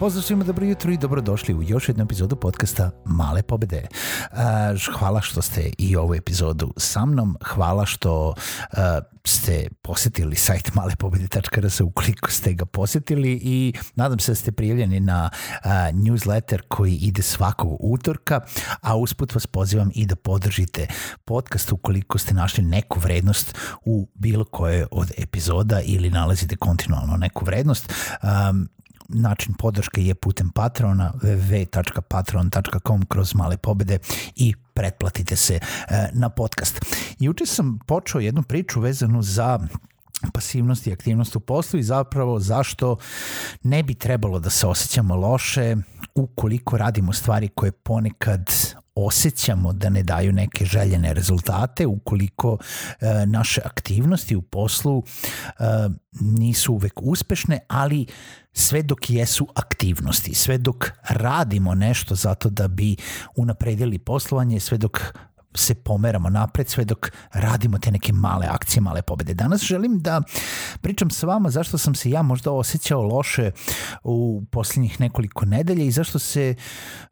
Pozdrav svima, dobro jutro i dobrodošli u još jednu epizodu podcasta Male pobede. Hvala što ste i ovu epizodu sa mnom, hvala što ste posetili sajt malepobede.rs ukoliko ste ga posetili i nadam se da ste prijavljeni na newsletter koji ide svakog utorka, a usput vas pozivam i da podržite podcast ukoliko ste našli neku vrednost u bilo koje od epizoda ili nalazite kontinualno neku vrednost. Način podrške je putem Patrona www.patron.com kroz male pobede i pretplatite se e, na podcast. Juče sam počeo jednu priču vezanu za pasivnost i aktivnost u poslu i zapravo zašto ne bi trebalo da se osjećamo loše ukoliko radimo stvari koje ponekad osjećamo da ne daju neke željene rezultate, ukoliko e, naše aktivnosti u poslu e, nisu uvek uspešne, ali sve dok jesu aktivnosti, sve dok radimo nešto zato da bi unapredili poslovanje, sve dok se pomeramo napred sve dok radimo te neke male akcije, male pobede. Danas želim da pričam sa vama zašto sam se ja možda osjećao loše u posljednjih nekoliko nedelja i zašto se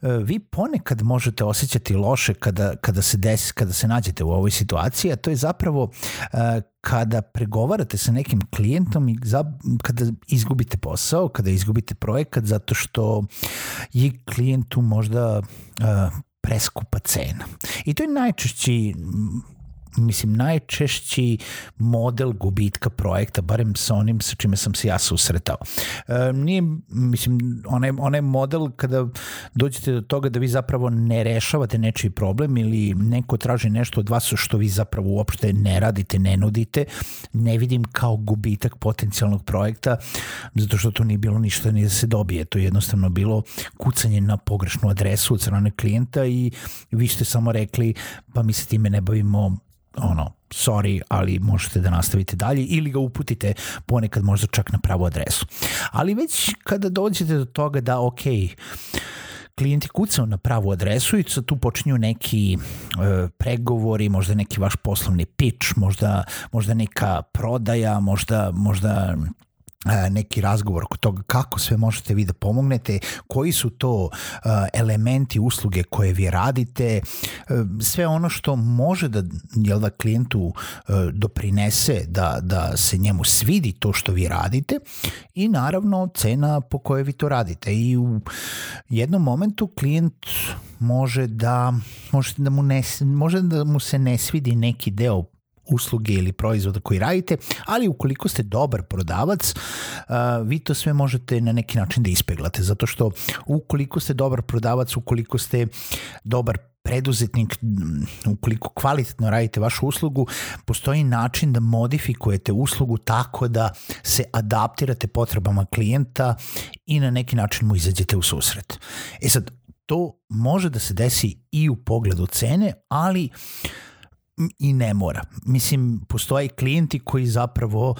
uh, vi ponekad možete osjećati loše kada, kada se desi, kada se nađete u ovoj situaciji, a to je zapravo uh, kada pregovarate sa nekim klijentom i za, kada izgubite posao, kada izgubite projekat zato što je klijentu možda uh, preskupa cena. I to je najčešći mislim, najčešći model gubitka projekta, barem sa onim sa čime sam se ja susretao. E, nije, mislim, onaj, onaj model kada dođete do toga da vi zapravo ne rešavate nečiji problem ili neko traži nešto od vas što vi zapravo uopšte ne radite, ne nudite, ne vidim kao gubitak potencijalnog projekta, zato što to nije bilo ništa ni da se dobije. To je jednostavno bilo kucanje na pogrešnu adresu od strane klijenta i vi ste samo rekli pa mi se time ne bavimo ono, sorry, ali možete da nastavite dalje ili ga uputite ponekad možda čak na pravu adresu. Ali već kada dođete do toga da, ok, klijenti kucao na pravu adresu i tu počinju neki e, pregovori, možda neki vaš poslovni pitch, možda, možda neka prodaja, možda, možda neki razgovor oko toga kako sve možete vi da pomognete, koji su to elementi usluge koje vi radite, sve ono što može da, jel da klijentu doprinese da, da se njemu svidi to što vi radite i naravno cena po kojoj vi to radite. I u jednom momentu klijent može da može da mu ne, može da mu se ne svidi neki deo usluge ili proizvoda koji radite, ali ukoliko ste dobar prodavac, vi to sve možete na neki način da ispeglate, zato što ukoliko ste dobar prodavac, ukoliko ste dobar preduzetnik, ukoliko kvalitetno radite vašu uslugu, postoji način da modifikujete uslugu tako da se adaptirate potrebama klijenta i na neki način mu izađete u susret. E sad, to može da se desi i u pogledu cene, ali uh, i ne mora. Mislim, postoje klijenti koji zapravo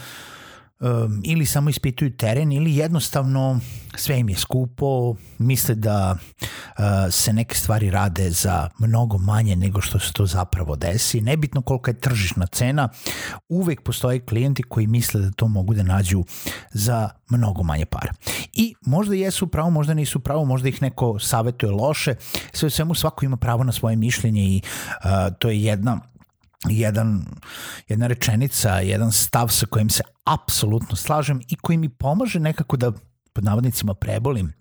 um, ili samo ispituju teren ili jednostavno sve im je skupo, misle da uh, se neke stvari rade za mnogo manje nego što se to zapravo desi. Nebitno kolika je tržišna cena, uvek postoje klijenti koji misle da to mogu da nađu za mnogo manje para. I možda jesu pravo, možda nisu pravo, možda ih neko savetuje loše, sve u svemu svako ima pravo na svoje mišljenje i uh, to je jedna jedan, jedna rečenica, jedan stav sa kojim se apsolutno slažem i koji mi pomaže nekako da pod navodnicima prebolim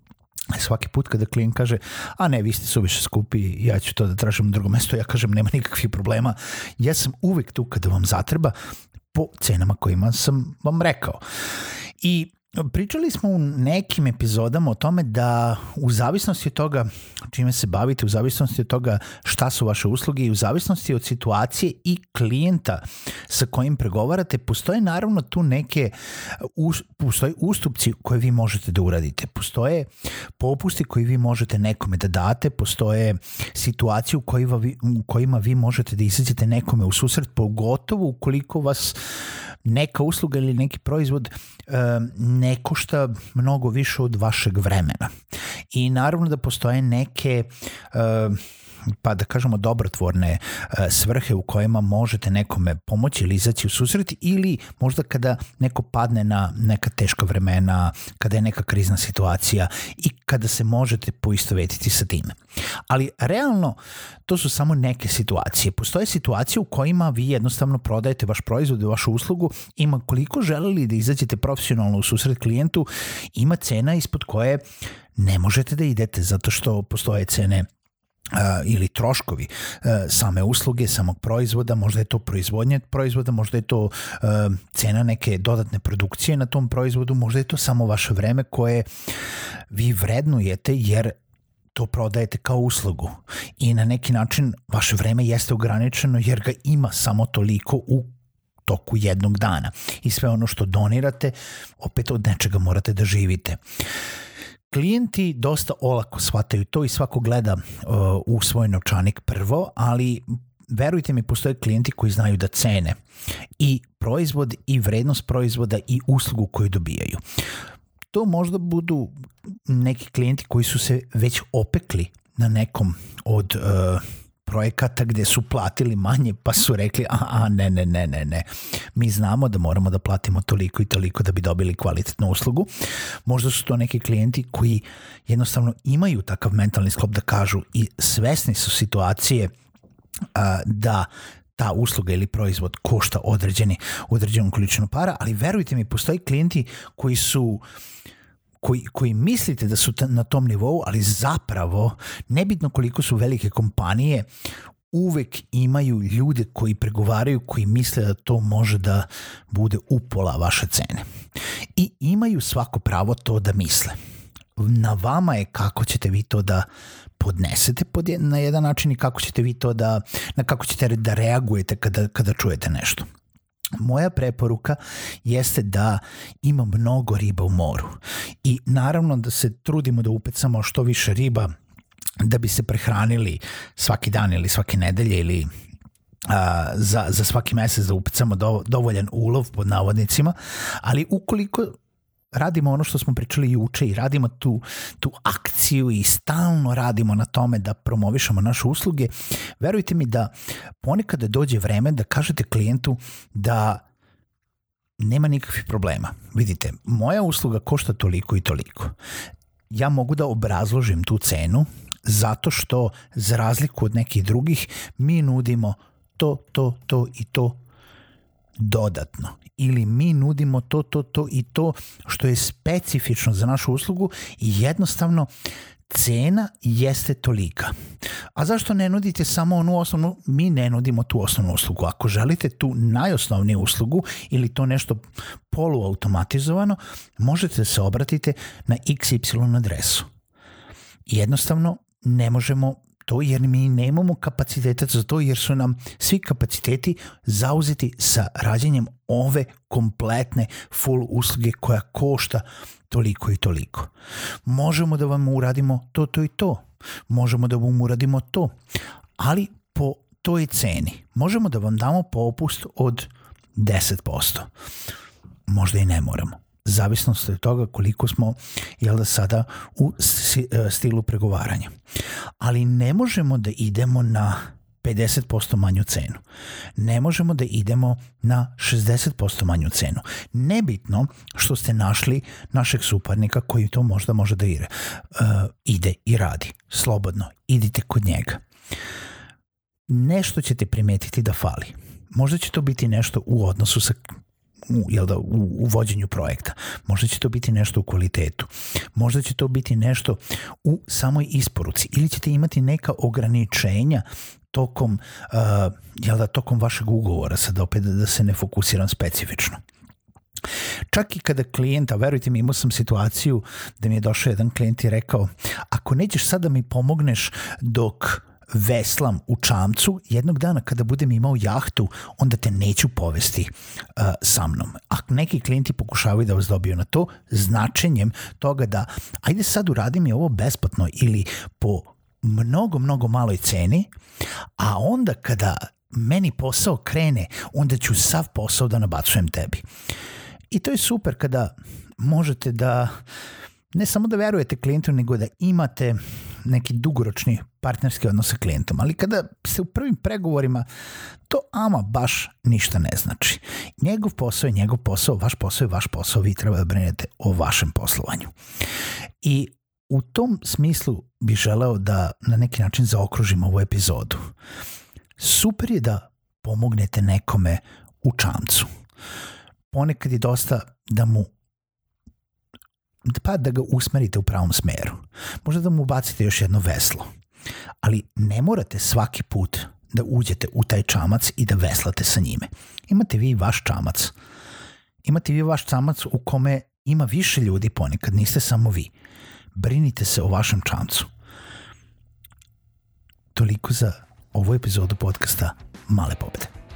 svaki put kada klijent kaže a ne, vi ste suviše skupi, ja ću to da tražim na drugo mesto, ja kažem nema nikakvih problema, ja sam uvek tu kada vam zatreba, po cenama kojima sam vam rekao. I Pričali smo u nekim epizodama o tome da u zavisnosti od toga čime se bavite, u zavisnosti od toga šta su vaše usluge i u zavisnosti od situacije i klijenta sa kojim pregovarate, postoje naravno tu neke postoje ustupci koje vi možete da uradite. Postoje popusti koji vi možete nekome da date, postoje situacije u kojima vi, u kojima vi možete da izađete nekome u susret, pogotovo ukoliko vas neka usluga ili neki proizvod ne košta mnogo više od vašeg vremena. I naravno da postoje neke pa da kažemo dobrotvorne e, svrhe u kojima možete nekome pomoći ili izaći u susret ili možda kada neko padne na neka teška vremena, kada je neka krizna situacija i kada se možete poistovetiti sa time. Ali realno to su samo neke situacije. Postoje situacije u kojima vi jednostavno prodajete vaš proizvod i vašu uslugu, ima koliko želeli da izađete profesionalno u susret klijentu, ima cena ispod koje ne možete da idete zato što postoje cene ili troškovi uh, same usluge, samog proizvoda, možda je to proizvodnje proizvoda, možda je to uh, cena neke dodatne produkcije na tom proizvodu, možda je to samo vaše vreme koje vi vrednujete jer to prodajete kao uslugu i na neki način vaše vreme jeste ograničeno jer ga ima samo toliko u toku jednog dana i sve ono što donirate opet od nečega morate da živite. Uh, Klijenti dosta olako shvataju to i svako gleda uh, u svoj novčanik prvo, ali verujte mi, postoje klijenti koji znaju da cene i proizvod i vrednost proizvoda i uslugu koju dobijaju. To možda budu neki klijenti koji su se već opekli na nekom od uh, projekata gde su platili manje pa su rekli a, a ne, ne, ne, ne, ne. Mi znamo da moramo da platimo toliko i toliko da bi dobili kvalitetnu uslugu. Možda su to neki klijenti koji jednostavno imaju takav mentalni sklop da kažu i svesni su situacije a, da ta usluga ili proizvod košta određeni, određenu količinu para, ali verujte mi, postoji klijenti koji su uh, koji, koji mislite da su na tom nivou, ali zapravo, nebitno koliko su velike kompanije, uvek imaju ljude koji pregovaraju, koji misle da to može da bude upola vaše cene. I imaju svako pravo to da misle. Na vama je kako ćete vi to da podnesete pod na jedan način i kako ćete vi to da, na kako ćete da reagujete kada, kada čujete nešto. Moja preporuka jeste da ima mnogo riba u moru. I naravno da se trudimo da upecamo što više riba da bi se prehranili svaki dan ili svake nedelje ili a, za, za svaki mesec da upecamo do, dovoljan ulov pod navodnicima, ali ukoliko radimo ono što smo pričali juče i radimo tu, tu akciju i stalno radimo na tome da promovišemo naše usluge, verujte mi da ponekad dođe vreme da kažete klijentu da nema nikakvih problema. Vidite, moja usluga košta toliko i toliko. Ja mogu da obrazložim tu cenu zato što za razliku od nekih drugih mi nudimo to, to, to i to dodatno ili mi nudimo to, to, to i to što je specifično za našu uslugu i jednostavno cena jeste tolika. A zašto ne nudite samo onu osnovnu? Mi ne nudimo tu osnovnu uslugu. Ako želite tu najosnovniju uslugu ili to nešto poluautomatizovano, možete da se obratite na XY adresu. Jednostavno ne možemo to jer mi nemamo kapaciteta za to jer su nam svi kapaciteti zauzeti sa rađenjem ove kompletne full usluge koja košta toliko i toliko. Možemo da vam uradimo to, to i to. Možemo da vam uradimo to. Ali po toj ceni. Možemo da vam damo popust od 10%. Možda i ne moramo zavisnost od toga koliko smo jel da sada u e, stilu pregovaranja. Ali ne možemo da idemo na 50% manju cenu. Ne možemo da idemo na 60% manju cenu. Nebitno što ste našli našeg suparnika koji to možda može da ide, uh, ide i radi. Slobodno, idite kod njega. Nešto ćete primetiti da fali. Možda će to biti nešto u odnosu sa u, jel da, u, u vođenju projekta. Možda će to biti nešto u kvalitetu. Možda će to biti nešto u samoj isporuci. Ili ćete imati neka ograničenja tokom, uh, jel da, tokom vašeg ugovora, sad opet da, se ne fokusiram specifično. Čak i kada klijenta, verujte mi, imao sam situaciju da mi je došao jedan klijent i rekao, ako nećeš sad da mi pomogneš dok veslam u čamcu, jednog dana kada budem imao jahtu, onda te neću povesti uh, sa mnom. A neki klijenti pokušavaju da vas dobiju na to, značenjem toga da ajde sad uradim mi ovo besplatno ili po mnogo, mnogo maloj ceni, a onda kada meni posao krene, onda ću sav posao da nabacujem tebi. I to je super kada možete da ne samo da verujete klijentu, nego da imate neki dugoročni partnerski odnos sa klijentom, ali kada ste u prvim pregovorima, to ama baš ništa ne znači. Njegov posao je njegov posao, vaš posao je vaš posao, vi treba da brinete o vašem poslovanju. I u tom smislu bih želeo da na neki način zaokružim ovu epizodu. Super je da pomognete nekome u čamcu. Ponekad je dosta da mu pa da ga usmerite u pravom smeru. Možda da mu bacite još jedno veslo. Ali ne morate svaki put da uđete u taj čamac i da veslate sa njime. Imate vi vaš čamac. Imate vi vaš čamac u kome ima više ljudi ponekad, niste samo vi. Brinite se o vašem čamcu. Toliko za ovu epizodu podcasta Male pobede.